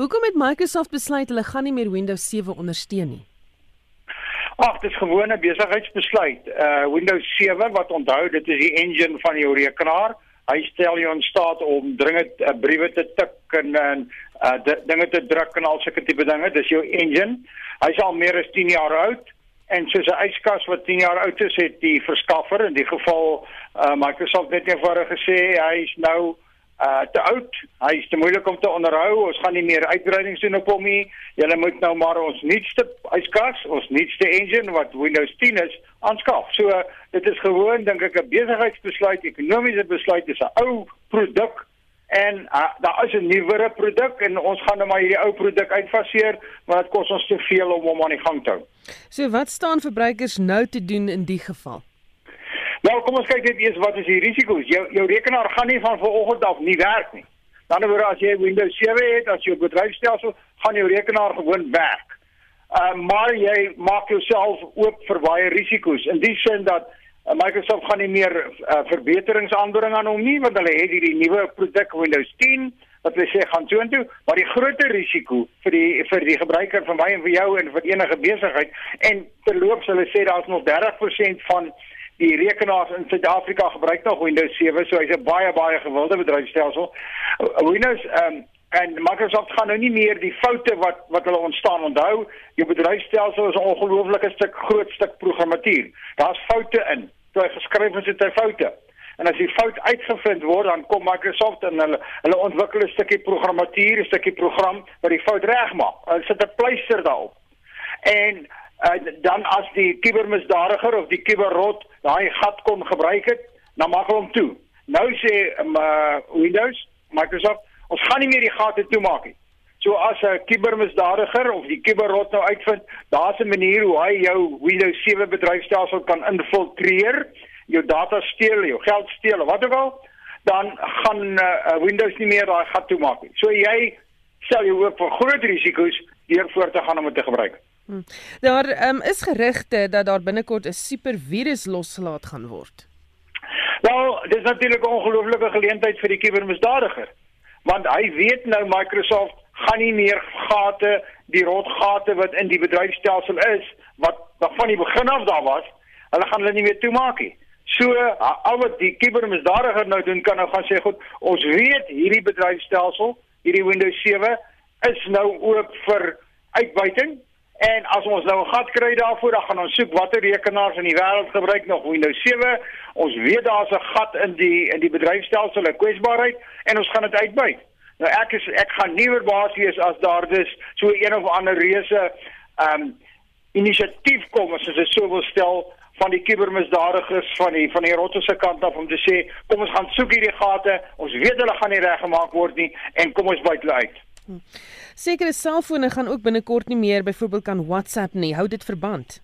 Hoekom het Microsoft besluit hulle gaan nie meer Windows 7 ondersteun nie? Ag, dit is gewone besigheidsbesluit. Uh Windows 7 wat onthou, dit is die engine van jou rekenaar. Hy stel jou in staat om dringend uh, briewe te tik en en uh dinge te druk en al sulke tipe dinge. Dis jou engine. Hy's al meer as 10 jaar oud en soos 'n yskas wat 10 jaar oud is, het die verskaffer in die geval uh Microsoft net eenvoudig gesê hy is nou uh te oud. Hy is te moeilik om te onderhou. Ons gaan nie meer uitbreidings doen op hom nie. Julle moet nou maar ons nuutste yskas, ons nuutste engine wat Windows 10 is, aanskaf. So uh, dit is gewoon dink ek 'n besigheidsbesluit, ekonomiese besluit. Is 'n ou produk en uh, daar is 'n nuwere produk en ons gaan nou maar hierdie ou produk uitfaseer, maar dit kos ons te veel om hom aan die gang te hou. So wat staan verbruikers nou te doen in die geval? Nou kom ons kyk net eers wat is die risiko's. Jou jou rekenaar gaan nie van vanoggend af nie werk nie. Dan word as jy Windows 7 het, as jou bedryfstelsel gaan jou rekenaar gewoon werk. Uh maar jy maak jouself oop vir baie risiko's in die sin dat uh, Microsoft gaan nie meer uh, verbeterings aanbring aan hom nie want hulle het hierdie nuwe produk Windows 10 wat hulle sê gaan toontoe, maar die groter risiko vir die vir die gebruiker van my en vir jou en vir enige besigheid en terloops hulle sê daar's nog 30% van die rekenaars in Suid-Afrika gebruik nog Windows 7, so hy's 'n baie baie gewilde bedryfstelsel. Windows ehm um, en Microsoft gaan nou nie meer die foute wat wat hulle ontstaan onthou. Jou bedryfstelsel is 'n ongelooflike stuk groot stuk programmatuur. Daar's foute in. Toe hy geskryf is, het hy foute. En as die fout uitgevind word, dan kom Microsoft en hulle hulle ontwikkel 'n stukkie programmatuur, 'n stukkie program wat die fout regmaak. Hulle sit 'n pleister daarop. En uh, dan as die kubermisdadiger of die kuberrot daai gat kon gebruik het, dan maak hulle hom toe. Nou sê um, uh, Windows, Microsoft, ons gaan nie meer die gate toemaak nie. So as 'n kubermisdadiger of die kuberrot nou uitvind, daar's 'n manier hoe hy jou Windows 7 bedryfstelsel kan infiltreer, jou data steel, jou geld steel of wat ook al, dan gaan uh, Windows nie meer daai gat toemaak nie. So jy stel jou oop vir groot risiko's deur voort te gaan om dit te gebruik. Hm. Daar um, is gerugte dat daar binnekort 'n supervirus losgelaat gaan word. Wel, dis natuurlik 'n ongelooflike geleentheid vir die kubermisdadiger. Want hy weet nou Microsoft gaan nie meer gate, die rotgate wat in die bedryfstelsel is, wat van die begin af daar was, hulle gaan hulle nie meer toemaak nie. So, al wat die kubermisdadiger nou doen kan nou gaan sê, goed, ons weet hierdie bedryfstelsel, hierdie Windows 7 is nou oop vir uitbuiting En as ons nou 'n gat kry daarvoor, dan gaan ons soek watter rekenaars in die wêreld gebruik nog Windows 7. Ons weet daar's 'n gat in die in die bedryfstelsel, 'n kwesbaarheid en ons gaan dit uitbuit. Nou ek is ek gaan nie verbaas wees as daar dus so een of ander reuse ehm um, inisiatief kom as dit sou wil stel van die kubermisdadigers van die van die rottese kant af om te sê kom ons gaan soek hierdie gate. Ons weet hulle gaan nie reggemaak word nie en kom ons buit hulle uit. Hm. Sekere selfone gaan ook binnekort nie meer byvoorbeeld kan WhatsApp nie. Hou dit verband?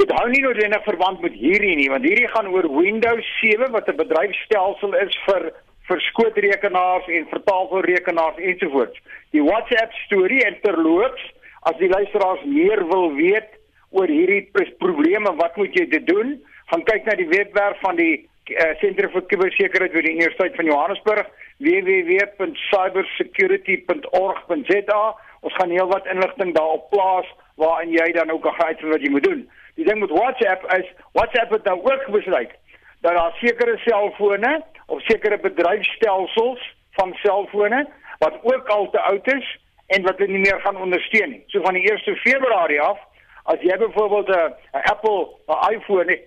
Dit hou nie noodwendig verband met hierdie nie, want hierdie gaan oor Windows 7 wat 'n bedryfstelsel is vir vir skootrekenaars en vertaalvoorrekenaars ensovoorts. Die WhatsApp storie en terloops, as die luisteraars meer wil weet oor hierdie probleme, wat moet jy dit doen? Gaan kyk na die webwerf van die uh, Sentrum vir Kubersekuriteit by die Universiteit van Johannesburg www.cybersecurity.org.za. Ons gaan heelwat inligting daarop plaas waarin jy dan ook gaan uitvind wat jy moet doen. Die ding met WhatsApp is WhatsApp het nou ook besluit dat daar sekere selfone of sekere bedryfstelsels van selfone wat ook al te oud is en wat hulle nie meer gaan ondersteun nie. So van die 1 Februarie af, as jy byvoorbeeld 'n Apple 'n iPhone het,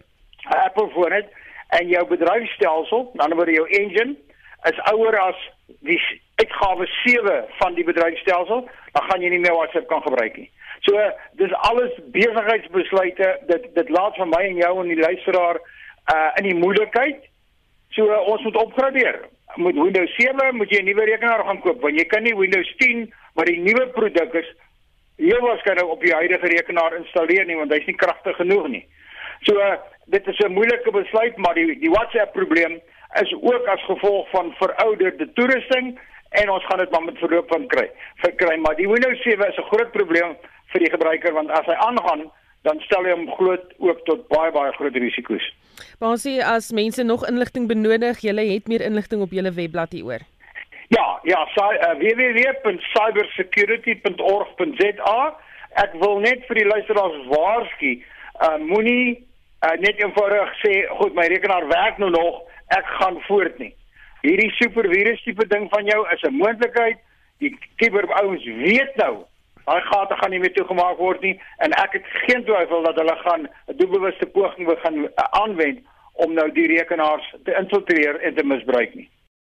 'n Apple foon het en jou bedryfstelsel, dan word jou engine is ouer as die uitgawe 7 van die bedryfstelsel, dan gaan jy nie meer WhatsApp kan gebruik nie. So dis alles besigheidsbesluite. Dit dit laat van my en jou en die luisteraar uh in die moeilikheid. So uh, ons moet opgradeer. Met Windows 7 moet jy 'n nuwe rekenaar gaan koop want jy kan nie Windows 10 wat die nuwe produk is heel waarskynlik op jou huidige rekenaar installeer nie want hy's nie kragtig genoeg nie. So uh, dit is 'n moeilike besluit maar die die WhatsApp probleem is ook as gevolg van verouderde toerusting en ons gaan dit maar met verloop van kry. Verkry, maar die Windows 7 is 'n groot probleem vir die gebruiker want as hy aangaan, dan stel hy hom groot ook tot baie baie groot risiko's. Basie, as mense nog inligting benodig, jy het meer inligting op julle webblad hieroor. Ja, ja, uh, www.cybersecurity.org.za. Ek wil net vir die luisteraars waarsku, uh, moenie uh, net eenvoudig sê, "Goed, my rekenaar werk nou nog, ek gaan voort nie." Hierdie supervirus tipe ding van jou is 'n moontlikheid. Die kiberouens weet nou daai gate gaan nie meer toegemaak word nie en ek het geen twyfel dat hulle gaan 'n doelbewuste poging begin aanwend om nou die rekenaars te infiltreer en te misbruik nie.